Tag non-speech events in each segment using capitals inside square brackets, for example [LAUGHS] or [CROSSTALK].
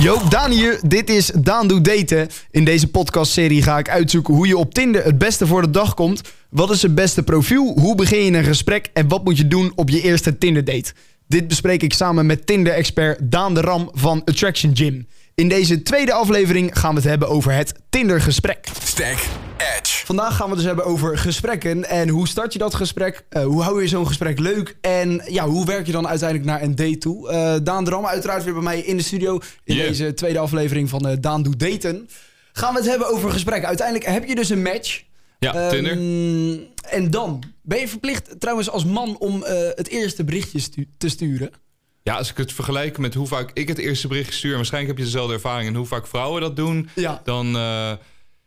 Yo, Daan hier. Dit is Daan Doet Daten. In deze podcastserie ga ik uitzoeken hoe je op Tinder het beste voor de dag komt. Wat is het beste profiel? Hoe begin je een gesprek? En wat moet je doen op je eerste Tinder date? Dit bespreek ik samen met Tinder-expert Daan de Ram van Attraction Gym. In deze tweede aflevering gaan we het hebben over het Tinder-gesprek. Stack Edge. Vandaag gaan we het dus hebben over gesprekken. En hoe start je dat gesprek? Uh, hoe hou je zo'n gesprek leuk? En ja, hoe werk je dan uiteindelijk naar een date toe? Uh, Daan de Ram uiteraard weer bij mij in de studio. In Yeah. deze tweede aflevering van uh, Daan Doet Daten. Gaan we het hebben over gesprekken. Uiteindelijk heb je dus een match. Ja, Ehm, Tinder. En dan ben je verplicht trouwens als man om eh, het eerste berichtje stu- te sturen. Ja, als ik het vergelijk met hoe vaak ik het eerste bericht stuur... en waarschijnlijk heb je dezelfde ervaring... en hoe vaak vrouwen dat doen... Ja. dan eh,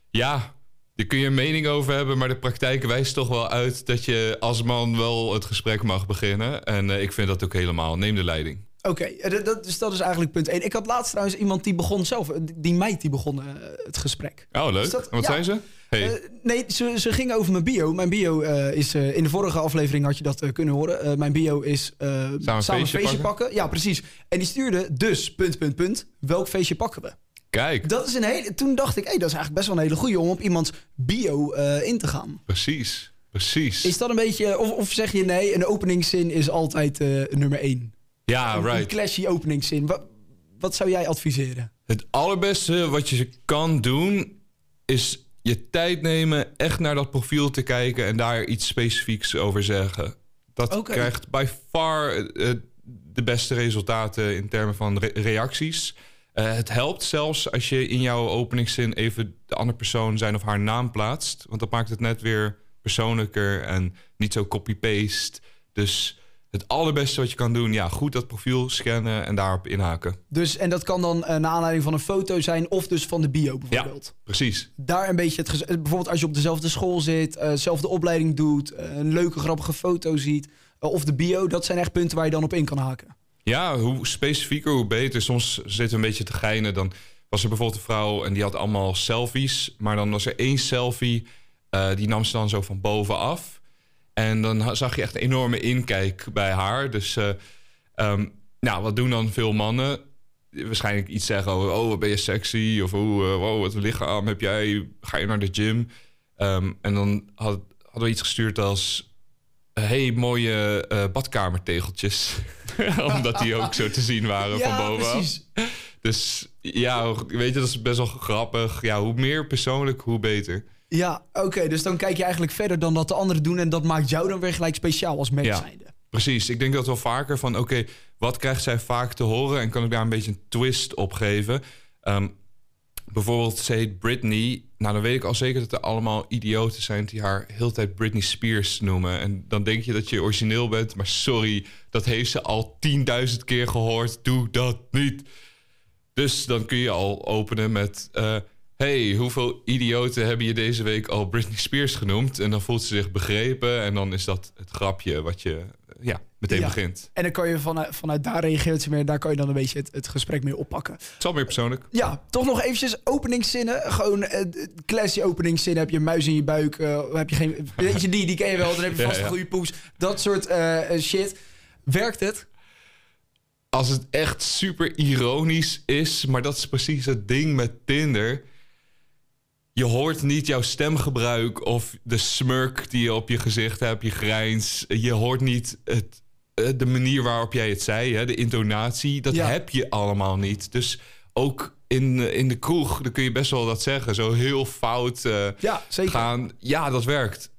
ja, daar kun je een mening over hebben... maar de praktijk wijst toch wel uit... dat je als man wel het gesprek mag beginnen. En eh, ik vind dat ook helemaal. Neem de leiding. Oké, eh, dat- dus dat is eigenlijk punt 1. Ik had laatst trouwens iemand die begon zelf, eh, die meid die begon eh, het gesprek. Oh, leuk. Dat- wat ja. zijn ze? Hey. Nee, ze, ze ging over mijn bio. Mijn bio is... in de vorige aflevering had je dat kunnen horen. Mijn bio is... eh, samen een feestje pakken. Ja, precies. En die stuurde dus, punt, punt, punt. Welk feestje pakken we? Kijk, Dat is een hele... Toen dacht ik, hey, dat is eigenlijk best wel een hele goeie om op iemands bio in te gaan. precies. Precies. Is dat een beetje... Of, of zeg je nee, een openingszin is altijd nummer één? Ja, Een right. clashy openingszin. Wat, wat zou jij adviseren? Het allerbeste wat je kan doen is je tijd nemen, echt naar dat profiel te kijken en daar iets specifieks over zeggen. Dat krijgt by far eh, de beste resultaten in termen van re- reacties. Eh, het helpt zelfs als je in jouw openingszin even de andere persoon zijn of haar naam plaatst. Want dat maakt het net weer persoonlijker en niet zo copy-paste. Dus het allerbeste wat je kan doen, ja, goed dat profiel scannen en daarop inhaken. Dus, en dat kan dan eh, naar aanleiding van een foto zijn of dus van de bio bijvoorbeeld. Precies. Daar een beetje het eh, bijvoorbeeld als je op dezelfde school zit, eh, dezelfde opleiding doet, eh, een leuke grappige foto ziet eh, of de bio, dat zijn echt punten waar je dan op in kan haken. Ja, hoe specifieker, hoe beter. Soms zitten we een beetje te geinen. Dan was er bijvoorbeeld een vrouw en die had allemaal selfies. Maar dan was er één selfie, eh, die nam ze dan zo van bovenaf. En dan zag je echt een enorme inkijk bij haar. Dus, eh, ehm, nou, wat doen dan veel mannen? Waarschijnlijk iets zeggen over, oh, ben je sexy? Of, oh, eh, wow, wat een lichaam heb jij? Ga je naar de gym? Ehm, en dan had, hadden we iets gestuurd als... hey, mooie eh, badkamertegeltjes. [LAUGHS] Omdat die ook zo te zien waren van bovenaf. precies. Dus ja, weet je, dat is best wel grappig. Ja, hoe meer persoonlijk, hoe beter. Ja, oké, dus dan kijk je eigenlijk verder dan dat de anderen doen en dat maakt jou dan weer gelijk speciaal als match Ja. Precies, ik denk dat wel vaker van... oké, wat krijgt zij vaak te horen... en kan ik daar een beetje een twist op geven? Ehm, bijvoorbeeld, ze heet Britney. Nou, dan weet ik al zeker dat er allemaal idioten zijn... die haar heel tijd Britney Spears noemen. En dan denk je dat je origineel bent... maar sorry, dat heeft ze al 10.000 keer gehoord. Doe dat niet. Dus dan kun je al openen met... eh, hey, hoeveel idioten hebben je deze week al Britney Spears genoemd? En dan voelt ze zich begrepen. En dan is dat het grapje wat je eh, ja, meteen Ja. begint. En dan kan je vanuit, vanuit daar reageert ze meer, daar kan je dan een beetje het, het gesprek mee oppakken. Het is al meer persoonlijk. Ja, toch nog eventjes openingszinnen. Gewoon eh, classy openingszin. Heb je een muis in je buik? eh, heb je geen... [LAUGHS] Weet je die, die ken je wel. Dan heb je Ja, vast een goede poes. Dat soort shit. Werkt het? Als het echt super ironisch is, maar dat is precies het ding met Tinder. Je hoort niet jouw stemgebruik of de smirk die je op je gezicht hebt, je grijns. Je hoort niet het, eh, de manier waarop jij het zei, hè, de intonatie. Dat Ja. heb je allemaal niet. Dus ook in, eh, in de kroeg, dan kun je best wel dat zeggen. Zo heel fout eh, Ja, zeker. gaan. Ja, dat werkt.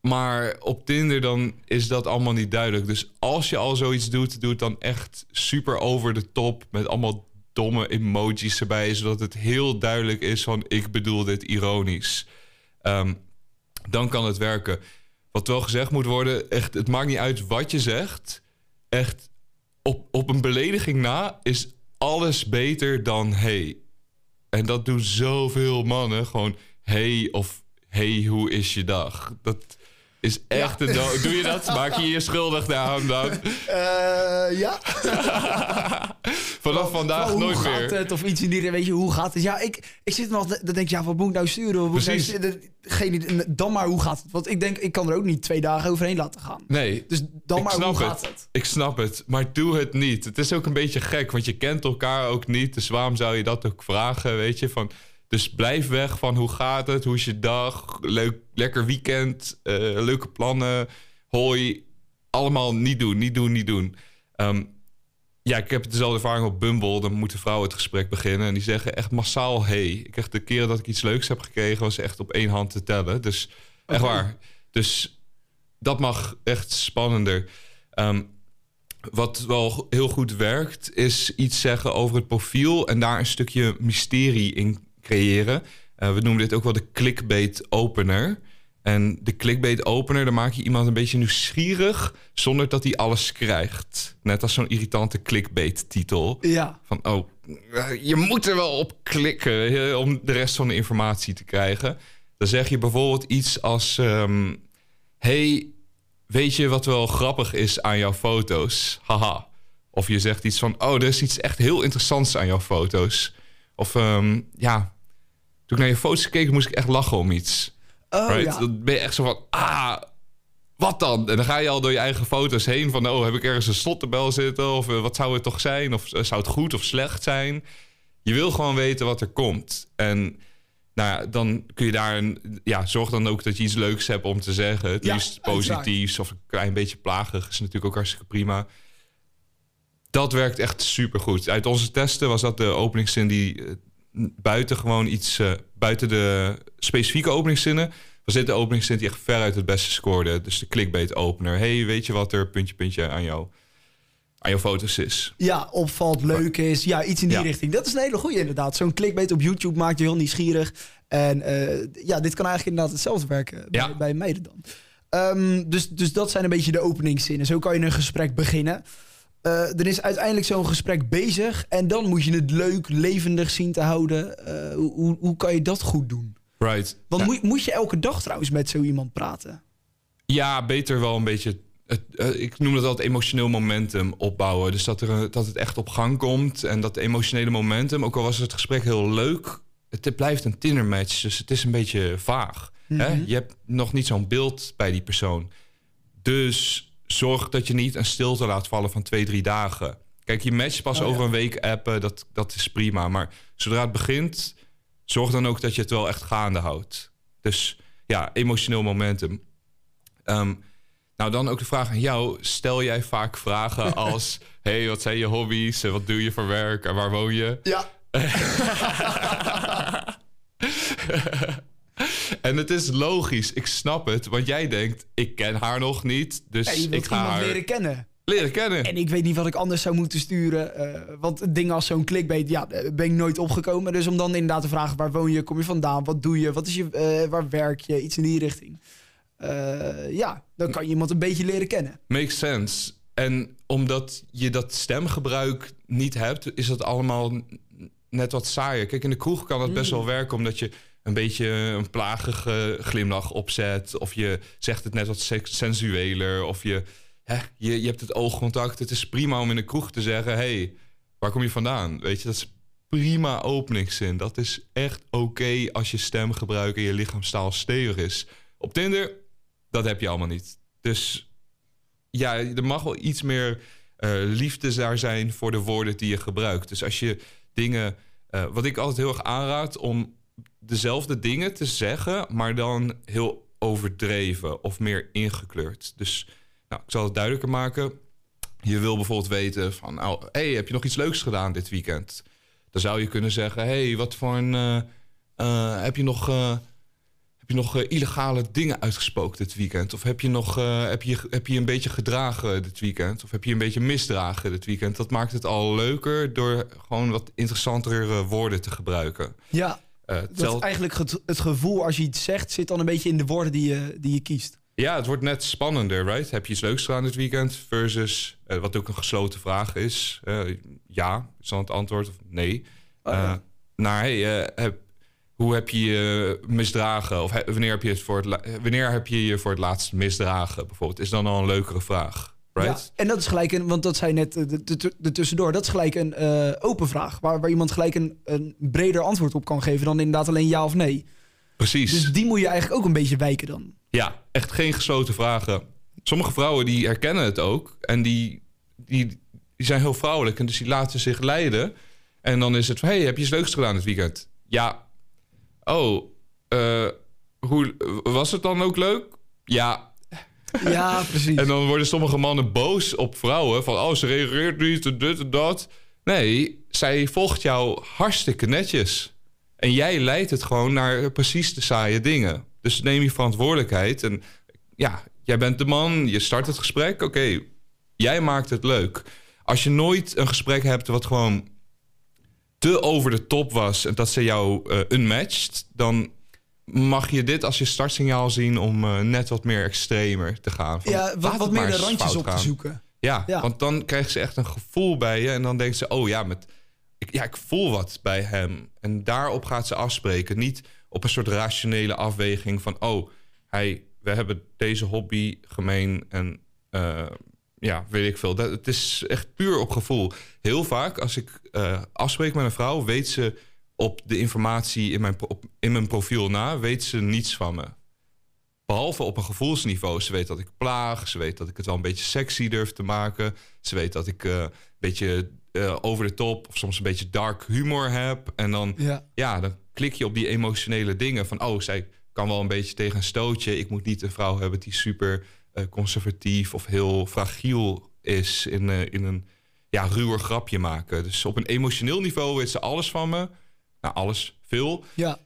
Maar op Tinder dan is dat allemaal niet duidelijk. Dus als je al zoiets doet, doe het dan echt super over de top. Met allemaal domme emojis erbij. Zodat het heel duidelijk is van ik bedoel dit ironisch. Ehm, dan kan het werken. Wat wel gezegd moet worden, echt, het maakt niet uit wat je zegt. Echt, op, op een belediging na is alles beter dan hey. En dat doen zoveel mannen. Gewoon hey of hey, hoe is je dag? Dat is echt een. [LAUGHS] Doe je dat? Maak je je schuldig daaraan dan? Eh, ja. [LAUGHS] Vanaf vandaag hoe nooit gaat meer. het? Of iets in die, weet je, hoe gaat het? Ja, ik, ik zit nog, dan denk ik, ja, wat moet ik nou sturen? Wat moet ik nou? Geen. Dan maar, hoe gaat het? Want ik denk, ik kan er ook niet twee dagen overheen laten gaan. Nee, Dus dan maar, hoe het. gaat het? Ik snap het, maar doe het niet. Het is ook een beetje gek, want je kent elkaar ook niet. Dus waarom zou je dat ook vragen, weet je? Van, dus blijf weg van hoe gaat het, hoe is je dag, leuk, lekker weekend, eh, leuke plannen, hoi. Allemaal niet doen, niet doen, niet doen. Ehm, ja, ik heb dezelfde ervaring op Bumble. Dan moeten vrouwen het gesprek beginnen. En die zeggen echt massaal hey. Ik echt de keren dat ik iets leuks heb gekregen... was echt op één hand te tellen. Dus echt waar. Dus dat mag echt spannender. Ehm, wat wel heel goed werkt, is iets zeggen over het profiel... en daar een stukje mysterie in creëren. Eh, we noemen dit ook wel de clickbait opener... En de clickbait opener, dan maak je iemand een beetje nieuwsgierig zonder dat hij alles krijgt. Net als zo'n irritante clickbait titel. Ja. Van, oh, je moet er wel op klikken om de rest van de informatie te krijgen. Dan zeg je bijvoorbeeld iets als... ehm, hey, weet je wat wel grappig is aan jouw foto's? Haha. Of je zegt iets van, oh, er is iets echt heel interessants aan jouw foto's. Of ehm, ja, toen ik naar je foto's keek, moest ik echt lachen om iets. Oh, Right? ja. Dan ben je echt zo van, ah, wat dan? En dan ga je al door je eigen foto's heen van, oh, heb ik ergens een slottenbel zitten? Of eh, wat zou het toch zijn? Of eh, zou het goed of slecht zijn? Je wil gewoon weten wat er komt. En nou ja, dan kun je daar een, ja, zorg dan ook dat je iets leuks hebt om te zeggen. Het Ja, liefst positiefs of een klein beetje plagig is natuurlijk ook hartstikke prima. Dat werkt echt supergoed. Uit onze testen was dat de openingszin die eh, buiten gewoon iets, eh, buiten de specifieke openingszinnen, was dit de openingszin die echt veruit het beste scoorde. Dus de clickbait opener. Hey, weet je wat er puntje puntje aan jou, aan jouw foto's is? Ja, opvalt, leuk is. Ja, iets in die Ja. richting. Dat is een hele goede inderdaad. Zo'n clickbait op YouTube maakt je heel nieuwsgierig. En eh, ja, dit kan eigenlijk inderdaad hetzelfde werken Ja. bij, bij meiden dan. Ehm, dus, dus dat zijn een beetje de openingszinnen. Zo kan je een gesprek beginnen. Eh er is uiteindelijk zo'n gesprek bezig. En dan moet je het leuk, levendig zien te houden. Eh, hoe, hoe, kan je dat goed doen? Right. Want Ja. moet, moet je elke dag trouwens met zo iemand praten? Ja, beter wel een beetje. Het, eh, ik noem dat altijd emotioneel momentum opbouwen. Dus dat, er, dat het echt op gang komt. En dat emotionele momentum, ook al was het gesprek heel leuk, het blijft een Tinder-match. Dus het is een beetje vaag. hè? Je hebt nog niet zo'n beeld bij die persoon. Dus zorg dat je niet een stilte laat vallen van twee, drie dagen. Kijk, je match pas Oh, ja. over een week appen, dat, dat is prima. Maar zodra het begint, zorg dan ook dat je het wel echt gaande houdt. Dus ja, emotioneel momentum. Ehm, nou, dan ook de vraag aan jou. Stel jij vaak vragen [LAUGHS] als... hey, wat zijn je hobby's? En Wat doe je voor werk? En waar woon je? Ja. [LAUGHS] [LAUGHS] En het is logisch, ik snap het. Want jij denkt, ik ken haar nog niet. Dus ik ga iemand haar leren kennen. leren kennen. En ik weet niet wat ik anders zou moeten sturen. eh, want dingen als zo'n clickbait, ja, daar ben ik nooit opgekomen. Dus om dan inderdaad te vragen, waar woon je, kom je vandaan, wat doe je, wat is je, eh, waar werk je, iets in die richting. Eh, ja, dan kan je iemand een beetje leren kennen. Makes sense. En omdat je dat stemgebruik niet hebt, is dat allemaal net wat saaier. Kijk, in de kroeg kan dat best wel werken, omdat je een beetje een plagige glimlach opzet. Of je zegt het net wat sensueler. Of je, hè, je, je hebt het oogcontact. Het is prima om in de kroeg te zeggen: hey, waar kom je vandaan? Weet je, dat is prima openingszin. Dat is echt oké als je stemgebruik en je lichaamstaal stevig is. Op Tinder, dat heb je allemaal niet. Dus ja, er mag wel iets meer eh, liefde daar zijn voor de woorden die je gebruikt. Dus als je dingen, eh, wat ik altijd heel erg aanraad, om dezelfde dingen te zeggen, maar dan heel overdreven of meer ingekleurd. Dus nou, ik zal het duidelijker maken. Je wil bijvoorbeeld weten van, nou, hey, heb je nog iets leuks gedaan dit weekend? Dan zou je kunnen zeggen, hey, wat voor een, eh, eh, heb je nog, eh, heb je nog illegale dingen uitgespookt dit weekend? Of heb je nog, heb je, heb je een beetje gedragen dit weekend? Of heb je een beetje misdragen dit weekend? Dat maakt het al leuker door gewoon wat interessantere woorden te gebruiken. Ja, Eh, dat tel- eigenlijk het, het gevoel als je iets zegt, zit dan een beetje in de woorden die je, die je kiest. Ja, het wordt net spannender, right? Heb je iets leuks gedaan dit weekend? Versus, eh, wat ook een gesloten vraag is. eh, ja, is dan het antwoord of nee. Oh, ja. Naar, hey, heb, hoe heb je je misdragen? Of he- wanneer, heb je het voor het wanneer heb je je voor het laatst misdragen? Bijvoorbeeld, is dan al een leukere vraag, Right? Ja, en dat is gelijk een, want dat zei net eh, de, de, de tussendoor, dat is gelijk een eh, open vraag. Waar, waar iemand gelijk een, een breder antwoord op kan geven dan inderdaad alleen ja of nee. Precies. Dus die moet je eigenlijk ook een beetje wijken dan. Ja, echt geen gesloten vragen. Sommige vrouwen die herkennen het ook. En die, die, die zijn heel vrouwelijk. En dus die laten zich leiden. En dan is het van... hey, heb je iets leuks gedaan dit weekend? Ja. Oh, eh, hoe, was het dan ook leuk? Ja. [LAUGHS] Ja, precies. En dan worden sommige mannen boos op vrouwen. Van, oh, ze reageert niet, dit en dat. Nee, zij volgt jou hartstikke netjes. En jij leidt het gewoon naar precies de saaie dingen. Dus neem je verantwoordelijkheid. En ja, jij bent de man, je start het gesprek. Oké, jij maakt het leuk. Als je nooit een gesprek hebt wat gewoon te over de top was... en dat ze jou uh, unmatcht... dan mag je dit als je startsignaal zien om uh, net wat meer extremer te gaan. Van, ja, wat, wat meer de randjes op te zoeken. Ja, ja, want dan krijgen ze echt een gevoel bij je. En dan denken ze, oh ja, met, ik, ja, ik voel wat bij hem. En daarop gaat ze afspreken. Niet op een soort rationele afweging van... oh, hij, we hebben deze hobby gemeen en uh, ja, weet ik veel. Dat, het is echt puur op gevoel. Heel vaak als ik uh, afspreek met een vrouw... weet ze op de informatie in mijn, op, in mijn profiel na... weet ze niets van me. Behalve op een gevoelsniveau. Ze weet dat ik plaag. Ze weet dat ik het wel een beetje sexy durf te maken. Ze weet dat ik uh, een beetje uh, over de top... of soms een beetje dark humor heb. En dan, ja. ja, dan klik je op die emotionele dingen. Van, oh, zij kan wel een beetje tegen een stootje. Ik moet niet een vrouw hebben die super uh, conservatief... of heel fragiel is in, in een ja, ruwer grapje maken. Dus op een emotioneel niveau weet ze alles van me. Nou, alles, veel. Ja.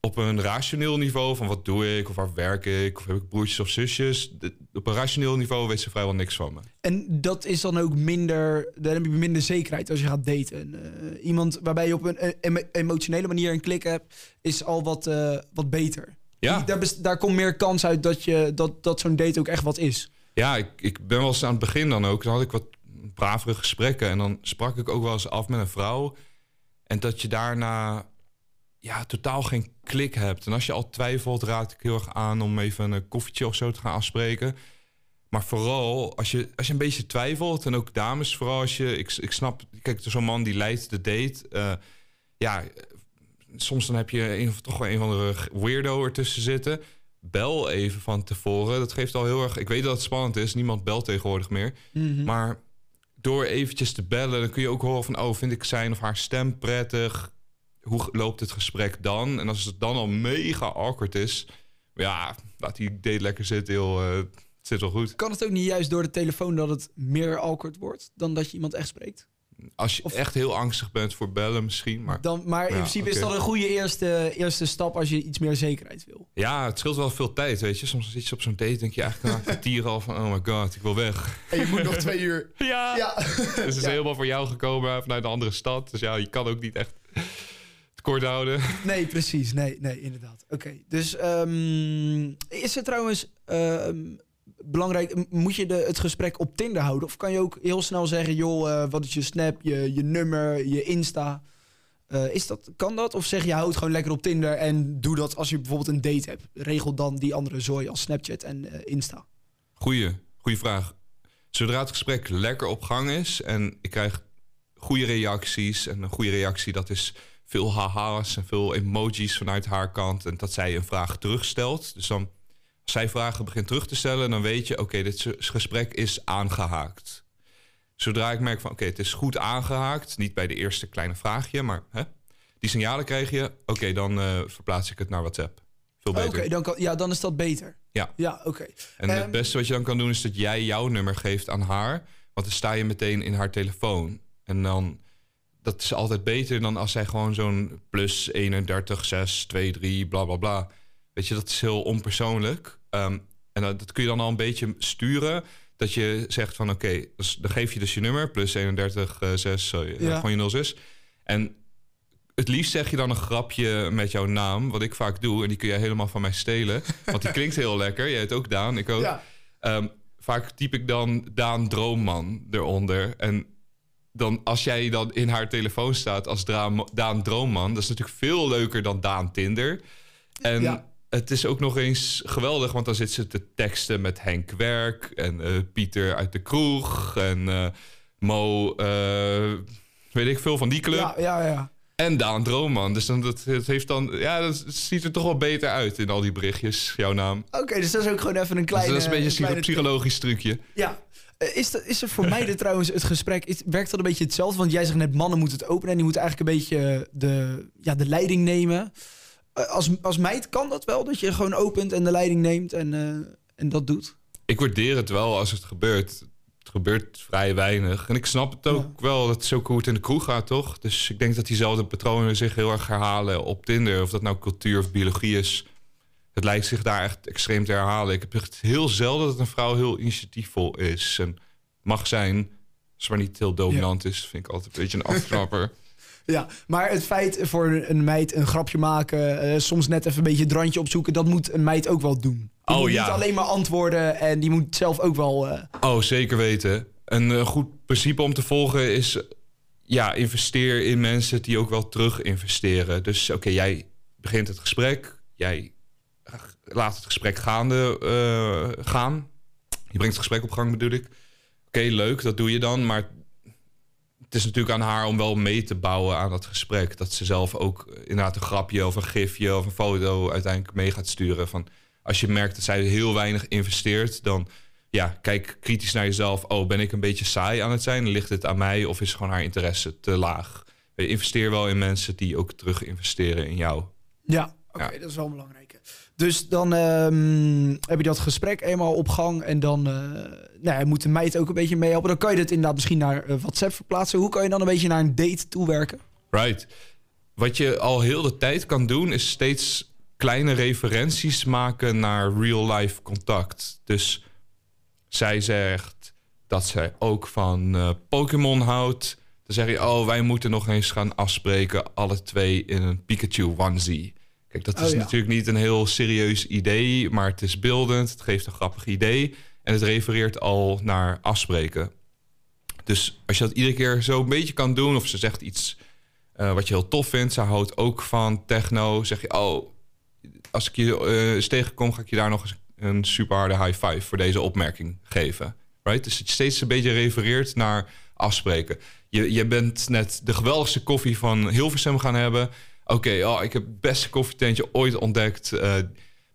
Op een rationeel niveau van wat doe ik, of waar werk ik, of heb ik broertjes of zusjes. De, op een rationeel niveau weet ze vrijwel niks van me. En dat is dan ook minder, dan heb je minder zekerheid als je gaat daten. Uh, iemand waarbij je op een emo emotionele manier een klik hebt, is al wat, uh, wat beter. Ja. Daar, daar komt meer kans uit dat, je, dat, dat zo'n date ook echt wat is. Ja, ik, ik ben wel eens aan het begin dan ook. Dan had ik wat bravere gesprekken. En dan sprak ik ook wel eens af met een vrouw. En dat je daarna ja, totaal geen klik hebt. En als je al twijfelt, raad ik heel erg aan om even een koffietje of zo te gaan afspreken. Maar vooral als je, als je een beetje twijfelt, en ook dames, vooral als je, ik, ik snap, kijk, zo'n man die leidt de date. Uh, ja, soms dan heb je een, toch wel een van de weirdo ertussen zitten. Bel even van tevoren. Dat geeft al heel erg. Ik weet dat het spannend is. Niemand belt tegenwoordig meer. Mm -hmm. Maar door eventjes te bellen, dan kun je ook horen van, oh, vind ik zijn of haar stem prettig? Hoe loopt het gesprek dan? En als het dan al mega awkward is, ja, laat die date lekker zitten, heel, uh, het zit wel goed. Kan het ook niet juist door de telefoon dat het meer awkward wordt dan dat je iemand echt spreekt? Als je of, echt heel angstig bent voor bellen misschien. Maar, dan, maar in ja, principe okay. is dat een goede eerste, eerste stap als je iets meer zekerheid wil. Ja, het scheelt wel veel tijd, weet je. Soms zit je op zo'n date denk je eigenlijk na een kwartier al van... oh my god, ik wil weg. En je moet nog twee uur. [LAUGHS] Ja. ja. dus het is ja. helemaal voor jou gekomen vanuit een andere stad. Dus ja, je kan ook niet echt het kort houden. Nee, precies. Nee, nee inderdaad. Oké, okay. dus um, is er trouwens... Um, belangrijk, moet je de, het gesprek op Tinder houden? Of kan je ook heel snel zeggen, joh, uh, wat is je snap, je, je nummer, je Insta? Uh, is dat, kan dat? Of zeg je, houd gewoon lekker op Tinder en doe dat als je bijvoorbeeld een date hebt. Regel dan die andere zooi als Snapchat en uh, Insta. Goeie, goeie vraag. Zodra het gesprek lekker op gang is en ik krijg goede reacties... en een goede reactie, dat is veel haha's en veel emojis vanuit haar kant... en dat zij een vraag terugstelt. Dus dan zij vragen begint terug te stellen, dan weet je, oké, dit gesprek is aangehaakt. Zodra ik merk van, oké, okay, het is goed aangehaakt, niet bij de eerste kleine vraagje, maar hè, die signalen krijg je, oké, okay, dan uh, verplaats ik het naar WhatsApp. Veel beter. Oké, dan, kan, ja, dan is dat beter. Ja. Ja, oké. En um, het beste wat je dan kan doen is dat jij jouw nummer geeft aan haar, want dan sta je meteen in haar telefoon. En dan, dat is altijd beter dan als zij gewoon zo'n plus 31, 6, 2, 3, bla bla bla. Weet je, dat is heel onpersoonlijk. Um, en dat, dat, kun je dan al een beetje sturen. Dat je zegt van oké, okay, dus dan geef je dus je nummer. Plus 31, uh, 6, sorry, ja. gewoon je 06. En het liefst zeg je dan een grapje met jouw naam. Wat ik vaak doe. En die kun je helemaal van mij stelen. [LAUGHS] want die klinkt heel lekker. Jij het ook, Daan. Ik ook. Ja. Um, vaak typ ik dan Daan Droomman eronder. En dan als jij dan in haar telefoon staat als Daan Droomman... dat is natuurlijk veel leuker dan Daan Tinder. En... Ja het is ook nog eens geweldig, want dan zit ze te teksten met Henk Werk en eh, Pieter uit de kroeg en eh, Mo, eh, weet ik veel van die club. Ja, ja, ja. En Daan Droomman. Dus dan, dat, het heeft dan, ja, dat ziet er toch wel beter uit in al die berichtjes, jouw naam. Oké, dus dat is ook gewoon even een Dus kleine... dat is een beetje een psychologisch trucje. Ja. Is, dat, is er voor [LAUGHS] mij trouwens het gesprek, is, werkt dat een beetje hetzelfde? Want jij zegt net, mannen moeten het openen en die moeten eigenlijk een beetje de, ja, de leiding nemen. Eh, Als, als meid kan dat wel, dat je gewoon opent en de leiding neemt en, eh, en dat doet? Ik waardeer het wel als het gebeurt. Het gebeurt vrij weinig. En ik snap het ook wel. Dat is ook hoe het in de kroeg gaat, toch? Dus ik denk dat diezelfde patronen zich heel erg herhalen op Tinder. Of dat nou cultuur of biologie is. Het lijkt zich daar echt extreem te herhalen. Ik heb echt heel zelden dat een vrouw heel initiatiefvol is. En mag zijn, als maar niet heel dominant is, vind ik altijd een beetje een afknapper. [LAUGHS] Ja, maar het feit voor een meid een grapje maken, eh, soms net even een beetje het randje opzoeken, dat moet een meid ook wel doen. Die Oh, moet ja. niet alleen maar antwoorden en die moet zelf ook wel... eh, Oh, zeker weten. Een eh, goed principe om te volgen is... ja, investeer in mensen die ook wel terug investeren. Dus oké, jij begint het gesprek. Jij laat het gesprek gaande gaan. Je brengt het gesprek op gang, bedoel ik. Oké, leuk, dat doe je dan. Maar het is natuurlijk aan haar om wel mee te bouwen aan dat gesprek. Dat ze zelf ook inderdaad een grapje of een gifje of een foto uiteindelijk mee gaat sturen. Van, als je merkt dat zij heel weinig investeert, dan ja, kijk kritisch naar jezelf. Oh, ben ik een beetje saai aan het zijn? Ligt het aan mij of is gewoon haar interesse te laag? Investeer wel in mensen die ook terug investeren in jou. Ja, oké, Ja. dat is wel een belangrijke. Dus dan ehm, heb je dat gesprek eenmaal op gang en dan eh, nou ja, moet de meid ook een beetje meehelpen. Dan kan je dat inderdaad misschien naar eh, WhatsApp verplaatsen. Hoe kan je dan een beetje naar een date toewerken? Right. Wat je al heel de tijd kan doen, is steeds kleine referenties maken naar real-life contact. Dus zij zegt dat zij ook van eh, Pokémon houdt. Dan zeg je, oh, wij moeten nog eens gaan afspreken, alle twee in een Pikachu onesie. Kijk, dat is Oh, ja. natuurlijk niet een heel serieus idee, maar het is beeldend, het geeft een grappig idee en het refereert al naar afspreken. Dus als je dat iedere keer zo een beetje kan doen, of ze zegt iets eh, wat je heel tof vindt. Ze houdt ook van techno. Zeg je, oh, als ik je eh, eens tegenkom, ga ik je daar nog eens een super harde high five voor deze opmerking geven. Right? Dus je steeds een beetje refereert naar afspreken. Je, je bent net de geweldigste koffie van Hilversum gaan hebben. Oké, oh, ik heb het beste koffietentje ooit ontdekt. Eh,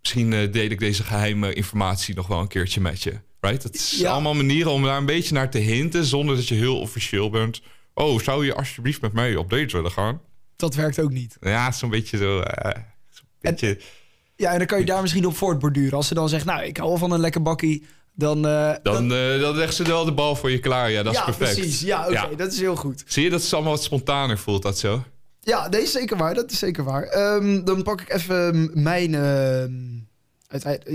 misschien eh, deel ik deze geheime informatie nog wel een keertje met je. Right? Dat is Ja. allemaal manieren om daar een beetje naar te hinten... zonder dat je heel officieel bent. Oh, zou je alsjeblieft met mij op date willen gaan? Dat werkt ook niet. Ja, zo'n beetje zo. eh, beetje. Ja, en dan kan je daar misschien op voortborduren. Als ze dan zegt, nou, ik hou wel van een lekker bakkie, dan... eh, dan, dan legt ze wel de bal voor je klaar. Ja, dat ja, is perfect. precies. Ja, oké, Ja. dat is heel goed. Zie je, dat is allemaal wat spontaner voelt dat zo. Ja, nee, is zeker waar. Dat is zeker waar. Ehm, dan pak ik even mijn, ehm,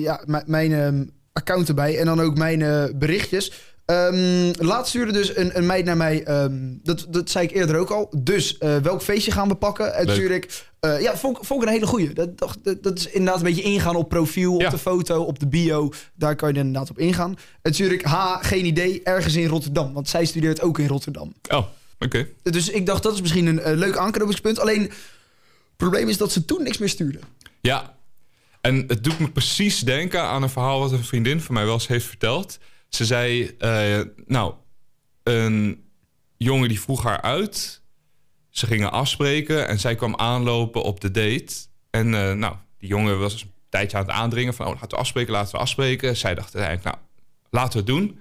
ja, mijn ehm, account erbij en dan ook mijn eh, berichtjes. Ehm, laatst stuurde dus een, een meid naar mij, dat, dat zei ik eerder ook al. Dus eh, welk feestje gaan we pakken? En stuurde ik, eh, ja, vond, ik- vond ik een hele goeie. Dat, dat, dat- dat is inderdaad een beetje ingaan op profiel, op Ja. de foto, op de bio. Daar kan je inderdaad op ingaan. En stuurde ik, ha, geen idee, ergens in Rotterdam. Want zij studeert ook in Rotterdam. Oh, oké. Dus ik dacht, dat is misschien een eh, leuk aanknopingspunt. Alleen, het probleem is dat ze toen niks meer stuurde. Ja. En het doet me precies denken aan een verhaal wat een vriendin van mij wel eens heeft verteld. Ze zei, eh, nou, een jongen die vroeg haar uit. Ze gingen afspreken en zij kwam aanlopen op de date. En eh, nou, die jongen was een tijdje aan het aandringen van... oh, laten we afspreken, laten we afspreken. Zij dacht eigenlijk, nou, laten we het doen.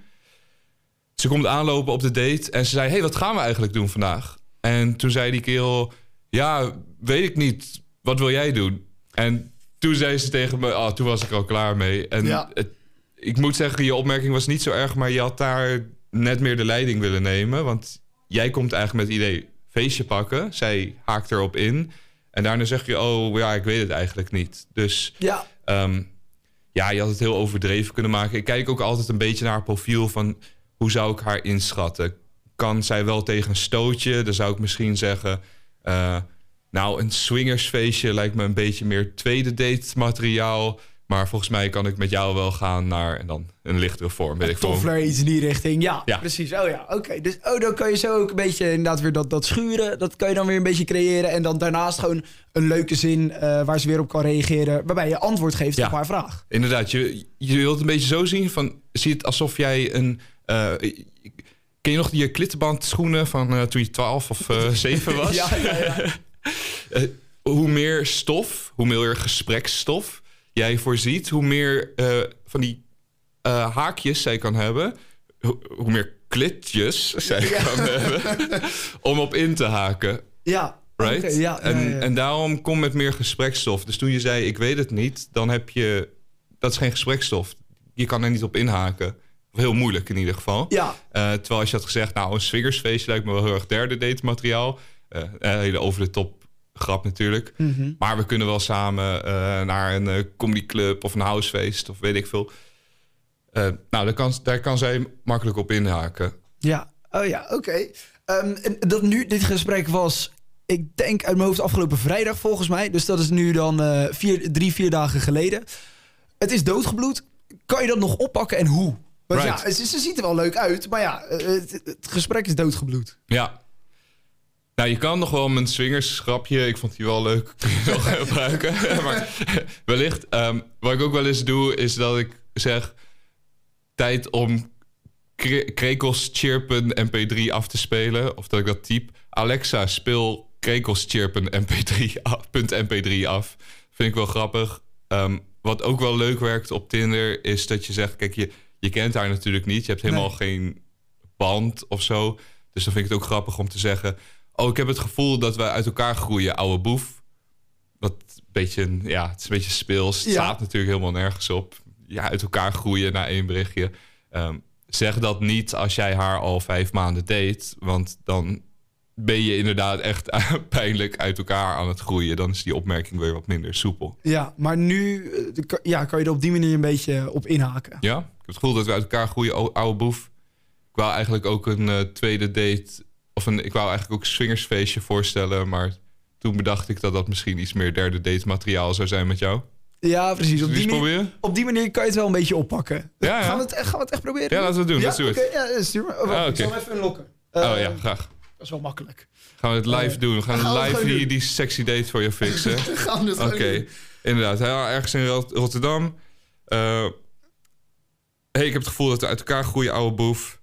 Ze komt aanlopen op de date en ze zei... hey, wat gaan we eigenlijk doen vandaag? En toen zei die kerel... ja, weet ik niet. Wat wil jij doen? En toen zei ze tegen me... oh, toen was ik al klaar mee. En Ja. het, ik moet zeggen, je opmerking was niet zo erg... maar je had daar net meer de leiding willen nemen. Want jij komt eigenlijk met het idee feestje pakken. Zij haakt erop in. En daarna zeg je, oh ja, ik weet het eigenlijk niet. Dus Ja, Ehm, ja, je had het heel overdreven kunnen maken. Ik kijk ook altijd een beetje naar haar profiel van hoe zou ik haar inschatten? Kan zij wel tegen een stootje? Dan zou ik misschien zeggen, eh, nou, een swingersfeestje lijkt me een beetje meer tweede date materiaal. Maar volgens mij kan ik met jou wel gaan naar en dan een lichtere vorm. Weet ik. Toffler, iets in die richting. Ja, Ja. precies. Oh ja, oké. Dus oh, dan kan je zo ook een beetje inderdaad weer dat, dat schuren. Dat kan je dan weer een beetje creëren. En dan daarnaast gewoon een leuke zin eh, waar ze weer op kan reageren. Waarbij je antwoord geeft Ja. op haar vraag. Inderdaad, je, je wilt een beetje zo zien van... Zie het alsof jij een... eh, ken je nog die klittenband schoenen van eh, toen je 12 of eh [LAUGHS] 7 was? Ja, ja, ja. [LAUGHS] Eh, hoe meer stof, hoe meer gespreksstof jij voorziet... hoe meer eh, van die eh, haakjes zij kan hebben... Hoe, hoe meer klitjes zij kan hebben... [LAUGHS] om op in te haken. Ja, Right? oké, ja, en, ja, en daarom kom met meer gesprekstof. Dus toen je zei, ik weet het niet, dan heb je... Dat is geen gesprekstof. Je kan er niet op inhaken. Heel moeilijk in ieder geval. Ja, Eh, terwijl als je had gezegd, nou, een swingersfeestje lijkt me wel heel erg derde date materiaal. Eh, een hele over de top grap natuurlijk. Mhm. Maar we kunnen wel samen eh, naar een eh, comedyclub of een housefeest of weet ik veel. Eh, nou, daar kan, daar kan zij makkelijk op inhaken. ja. Oh ja, oké. Ehm, en dat nu, dit gesprek was, ik denk uit mijn hoofd afgelopen vrijdag volgens mij. Dus dat is nu dan eh, vier, drie, vier dagen geleden. Het is doodgebloed. Kan je dat nog oppakken en hoe? Want Right. ja, ze, ze ziet er wel leuk uit, maar ja, eh, het, het gesprek is doodgebloed. Ja. Nou, je kan nog wel mijn swingers grapje. Ik vond die wel leuk. Kun je nog [LAUGHS] gebruiken. [LAUGHS] maar wellicht. ehm, wat ik ook wel eens doe, is dat ik zeg... Tijd om kre- krekels chirpen mp3 af te spelen. Of dat ik dat type. Alexa, speel krekels chirpen mp3 af, punt mp3 af. Vind ik wel grappig. Ehm, wat ook wel leuk werkt op Tinder... is dat je zegt... Kijk, je, je kent haar natuurlijk niet. Je hebt helemaal Nee. geen band of zo. Dus dan vind ik het ook grappig om te zeggen... Oh, ik heb het gevoel dat we uit elkaar groeien, ouwe boef. Wat een beetje, een- ja, het is een beetje speels. Het Ja. staat natuurlijk helemaal nergens op. Ja, uit elkaar groeien na één berichtje. Ehm, zeg dat niet als jij haar al vijf maanden date. Want dan ben je inderdaad echt [LAUGHS] pijnlijk uit elkaar aan het groeien. Dan is die opmerking weer wat minder soepel. Ja, maar nu eh, ja, kan je er op die manier een beetje op inhaken. Ja, ik heb het gevoel dat we uit elkaar groeien, ou- ouwe boef. Ik wou eigenlijk ook een eh, tweede date... Of een, ik wou eigenlijk ook een swingersfeestje voorstellen... maar toen bedacht ik dat dat misschien iets meer derde date materiaal zou zijn met jou. Ja, precies. Op die, manier, op die manier kan je het wel een beetje oppakken. Ja, ja. Gaan, we het, echt- gaan we het echt proberen? Ja, laten we het doen. Ja, do it. oké, ja, stuur. Oh, wacht, Ah, Ik oké. zal hem even unlocken. Oh Eh, ja, graag. Dat is wel makkelijk. Gaan we het live Eh, doen. We gaan live gewoon die, doen. die sexy date voor je fixen. [LAUGHS] Gaan we het Oké, inderdaad. Hij ergens in Rot- Rotterdam. Eh, hey, ik heb het gevoel dat we uit elkaar groeien, oude boef.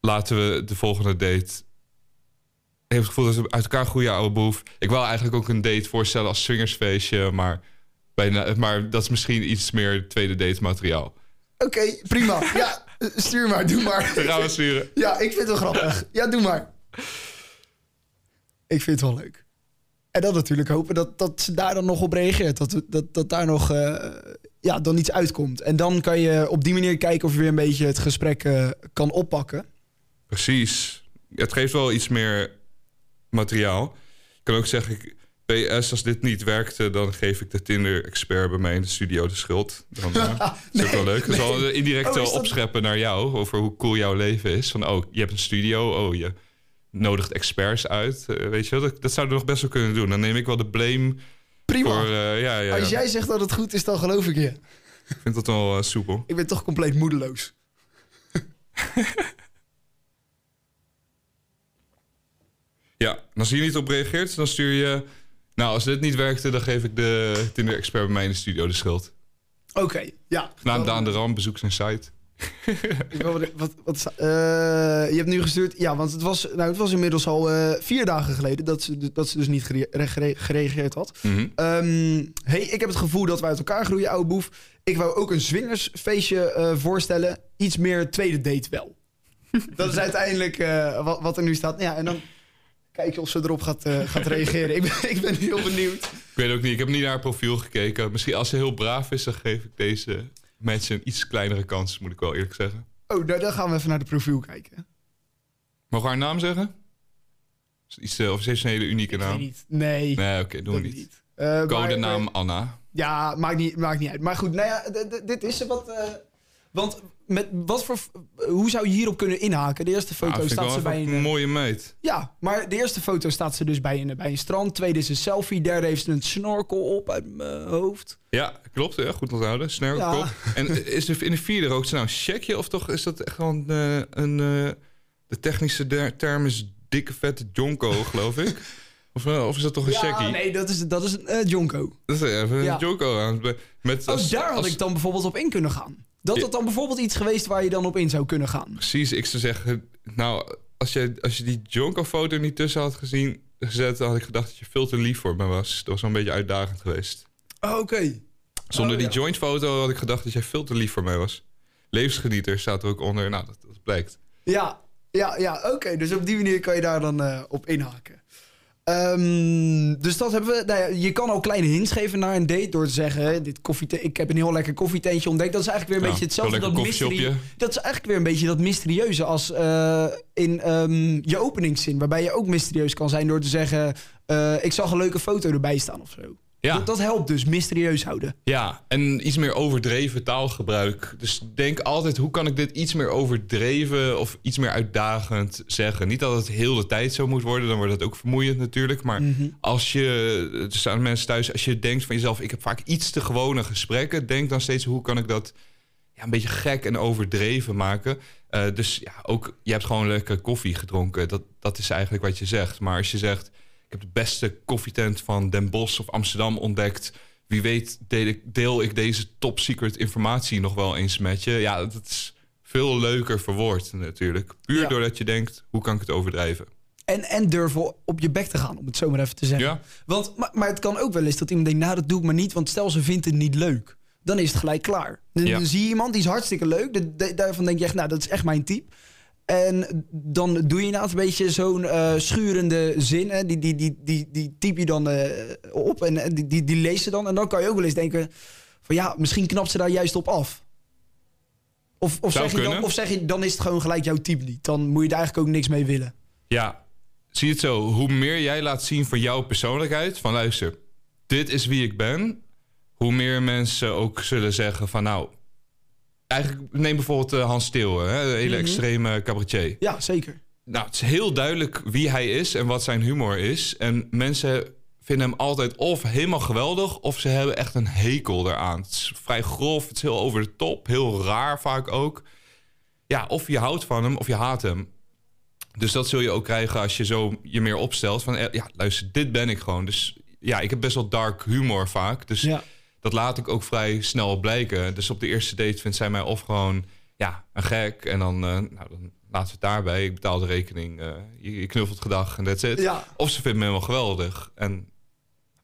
Laten we de volgende date... Ik heb het gevoel dat we uit elkaar groeien, oude boef. Ik wil eigenlijk ook een date voorstellen als swingersfeestje, maar, bijna, maar dat is misschien iets meer tweede date materiaal. Oké, prima. Ja, [LAUGHS] stuur maar, doe maar. Dan gaan we sturen. Ja, ik vind het wel grappig. Ja, doe maar. Ik vind het wel leuk. En dan natuurlijk hopen dat, dat ze daar dan nog op reageert. Dat, dat, dat daar nog eh, ja, dan iets uitkomt. En dan kan je op die manier kijken of je weer een beetje het gesprek eh, kan oppakken. Precies. Het geeft wel iets meer materiaal. Ik kan ook zeggen, ik- PS, als dit niet werkte, dan geef ik de Tinder-expert bij mij in de studio de schuld. Dan eh, [LAUGHS] is ook wel leuk. Dat is wel een indirect Oh, dat- opscheppen naar jou over hoe cool jouw leven is. Van, oh, je hebt een studio, oh, je nodigt experts uit. Eh, weet je dat, dat zouden we nog best wel kunnen doen. Dan neem ik wel de blame Prima. voor... eh, ja, ja, Als jij zegt dat het goed is, dan geloof ik je. Ik vind dat wel eh, soepel. Ik ben toch compleet moedeloos. [LAUGHS] Ja, als je hier niet op reageert, dan stuur je... Nou, als dit niet werkte, dan geef ik de Tinder-expert bij mij in de studio de schuld. Oké, ja. Naam Daan de Ram, bezoek zijn site. [LAUGHS] Ik wil wat, wat, eh, je hebt nu gestuurd. Ja, want het was, nou, het was inmiddels al eh, vier dagen geleden dat ze, dat ze dus niet gere- gere- gereageerd had. Ehm, hey, ik heb het gevoel dat we uit elkaar groeien, oude boef. Ik wou ook een swingersfeestje eh, voorstellen. Iets meer tweede date wel. [LAUGHS] dat is uiteindelijk wat, wat er nu staat. Ja, en dan kijk je of ze erop gaat, eh, gaat reageren. ik, ben, ik ben heel benieuwd. Ik weet ook niet, ik heb niet naar haar profiel gekeken. Misschien als ze heel braaf is, dan geef ik deze mensen een iets kleinere kans, moet ik wel eerlijk zeggen. Oh, nou, dan gaan we even naar de profiel kijken. Mogen we haar naam zeggen? Iets, eh, of is het een hele unieke Ik weet naam? niet. Nee. Nee, oké, doen we niet. Eh, maar- Codenaam Anna. Ja, maakt niet, maakt niet uit. Maar goed, nou ja, dit is wat, eh, Want met wat voor, hoe zou je hierop kunnen inhaken? De eerste foto ik staat ze bij een een... mooie meid. Ja, maar de eerste foto staat ze dus bij een, bij een strand. Tweede is een selfie. Derde heeft ze een snorkel op uit mijn hoofd. Ja, klopt. Ja, goed onthouden. Snerkel. Ja. En is er in de vierde rookt ze nou een checkje? Of toch is dat echt gewoon eh, een... eh, de technische term is dikke vette jonko, geloof ik. [LAUGHS] Of, eh, of is dat toch een Ja, checkie? nee, dat is, dat is een eh, jonko. Dat is even een jonko aan. Met Oh, als- daar had als- ik dan bijvoorbeeld op in kunnen gaan. Dat had dan bijvoorbeeld iets geweest waar je dan op in zou kunnen gaan. Precies, ik zou zeggen... Nou, als je, als je die jonko-foto niet tussen had gezien, gezet... dan had ik gedacht dat je veel te lief voor me was. Dat was wel een beetje uitdagend geweest. Oh, Oké. Zonder Oh, die ja. joint-foto had ik gedacht dat jij veel te lief voor mij was. Levensgenieter staat er ook onder. Nou, dat, dat blijkt. Ja, ja, ja oké. Dus op die manier kan je daar dan eh, op inhaken. Ehm, dus dat hebben we. Nou ja, je kan ook kleine hints geven naar een date door te zeggen: hè, dit koffiete, ik heb een heel lekker koffietentje ontdekt. Dat is eigenlijk weer een Ja, beetje hetzelfde. Dat, mysterie, dat is eigenlijk weer een beetje dat mysterieuze als eh, in ehm, je openingszin. Waarbij je ook mysterieus kan zijn door te zeggen: eh, Ik zag een leuke foto erbij staan of zo. Ja. Dat, dat helpt dus, mysterieus houden. Ja, en iets meer overdreven taalgebruik. Dus denk altijd, hoe kan ik dit iets meer overdreven of iets meer uitdagend zeggen? Niet dat het heel de tijd zo moet worden, dan wordt het ook vermoeiend natuurlijk. Maar als je, er staan mensen thuis, als je denkt van jezelf, ik heb vaak iets te gewone gesprekken, denk dan steeds, hoe kan ik dat ja, een beetje gek en overdreven maken? Eh, dus ja, ook, je hebt gewoon lekker koffie gedronken. Dat, dat is eigenlijk wat je zegt. Maar als je zegt, heb de beste koffietent van Den Bosch of Amsterdam ontdekt. Wie weet deel ik, deel ik deze top secret informatie nog wel eens met je. Ja, dat is veel leuker verwoord natuurlijk. Puur Ja. doordat je denkt, hoe kan ik het overdrijven? En, en durven op je bek te gaan, om het zo maar even te zeggen. Ja. Want, maar, maar het kan ook wel eens dat iemand denkt, nou dat doe ik maar niet, want stel ze vindt het niet leuk. Dan is het gelijk klaar. Dan, Ja. dan zie je iemand die is hartstikke leuk. Da- da- daarvan denk je echt, nou dat is echt mijn type. En dan doe je inderdaad een beetje zo'n eh, schurende zin. Hè? Die, die, die, die, die typ je dan eh, op en eh, die, die, die lees ze dan. En dan kan je ook wel eens denken van ja, misschien knapt ze daar juist op af. Of, of, Zou zeg, je dan, of zeg je, dan is het gewoon gelijk jouw type niet. Dan moet je er eigenlijk ook niks mee willen. Ja, zie het zo. Hoe meer jij laat zien van jouw persoonlijkheid, van luister, dit is wie ik ben, hoe meer mensen ook zullen zeggen van nou, eigenlijk neem bijvoorbeeld eh, Hans Steeuwen, hè, de hele extreme cabaretier. Ja, zeker. Nou, het is heel duidelijk wie hij is en wat zijn humor is. En mensen vinden hem altijd of helemaal geweldig... of ze hebben echt een hekel eraan. Het is vrij grof, het is heel over de top. Heel raar vaak ook. Ja, of je houdt van hem of je haat hem. Dus dat zul je ook krijgen als je zo je meer opstelt. Van, eh, ja, luister, dit ben ik gewoon. Dus ja, ik heb best wel dark humor vaak. Dus Ja. Dat laat ik ook vrij snel blijken. Dus op de eerste date vindt zij mij of gewoon ja, een gek. En dan, eh, nou, dan laten we het daarbij. Ik betaal de rekening. eh, je, je knuffelt gedag en that's it. Ja. Of ze vindt me helemaal geweldig. En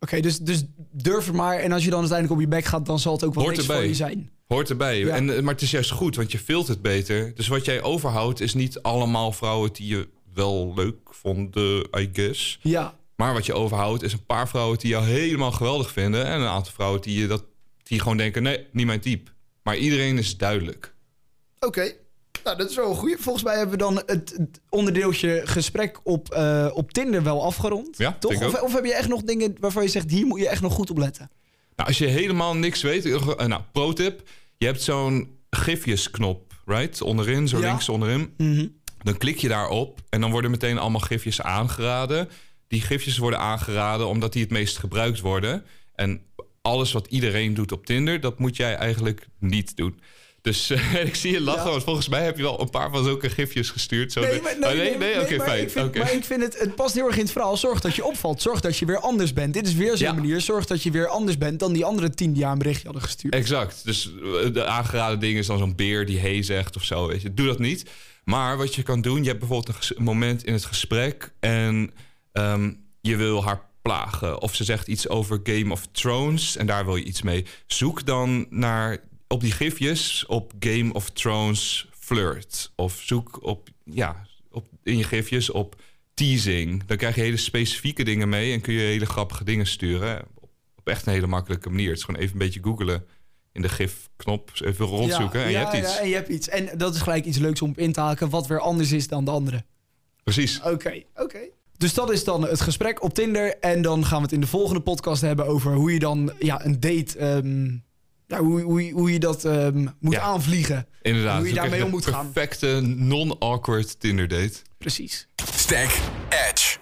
Oké, dus, dus durf het maar. En als je dan uiteindelijk op je bek gaat, dan zal het ook wel Hoort niks erbij. voor je zijn. hoort erbij. Ja. En, eh, maar het is juist goed, want je vilt het beter. Dus wat jij overhoudt is niet allemaal vrouwen die je wel leuk vonden, I guess. Ja. Maar wat je overhoudt is een paar vrouwen die jou helemaal geweldig vinden. En een aantal vrouwen die, je dat, die gewoon denken, nee, niet mijn type. Maar iedereen is duidelijk. Oké. Nou, dat is wel een goeie. Volgens mij hebben we dan het, onderdeeltje gesprek op, eh, op Tinder wel afgerond. Ja, toch? Of, of heb je echt nog dingen waarvan je zegt, hier moet je echt nog goed op letten? Nou, als je helemaal niks weet, eh, nou, pro tip. Je hebt zo'n gifjesknop, right? Onderin, zo Ja. links onderin. Dan klik je daarop en dan worden meteen allemaal gifjes aangeraden. Die gifjes worden aangeraden omdat die het meest gebruikt worden. En alles wat iedereen doet op Tinder, dat moet jij eigenlijk niet doen. Dus eh, [LAUGHS] ik zie je lachen, Ja. want volgens mij heb je wel een paar van zulke gifjes gestuurd. Zo Nee, Oh, nee, nee, oké, fijn. Ik vind. Maar ik vind het, het past heel erg in het verhaal. Zorg dat je opvalt. Zorg dat je weer anders bent. Dit is weer zo'n Ja. manier. Zorg dat je weer anders bent dan die andere tien die een berichtje hadden gestuurd. Exact. Dus eh, de aangeraden ding is dan zo'n beer die hey zegt of zo. Weet je. Doe dat niet. Maar wat je kan doen, je hebt bijvoorbeeld een moment in het gesprek en ehm, je wil haar plagen. Of ze zegt iets over Game of Thrones en daar wil je iets mee. Zoek dan naar op die gifjes op Game of Thrones flirt. Of zoek op, ja, op, in je gifjes op teasing. Dan krijg je hele specifieke dingen mee en kun je hele grappige dingen sturen. Op, echt een hele makkelijke manier. Het is gewoon even een beetje googelen in de gifknop. Even rondzoeken en je hebt iets. Ja, en je hebt iets. En dat is gelijk iets leuks om op in te haken, wat weer anders is dan de andere. Precies. Oké, oké. Dus dat is dan het gesprek op Tinder. En dan gaan we het in de volgende podcast hebben over hoe je dan ja, een date ehm, ja, hoe, hoe, hoe je dat ehm, moet Ja. aanvliegen. Inderdaad. Hoe je daarmee om moet gaan. Perfecte non-awkward Tinder date. Precies. Stack Ed.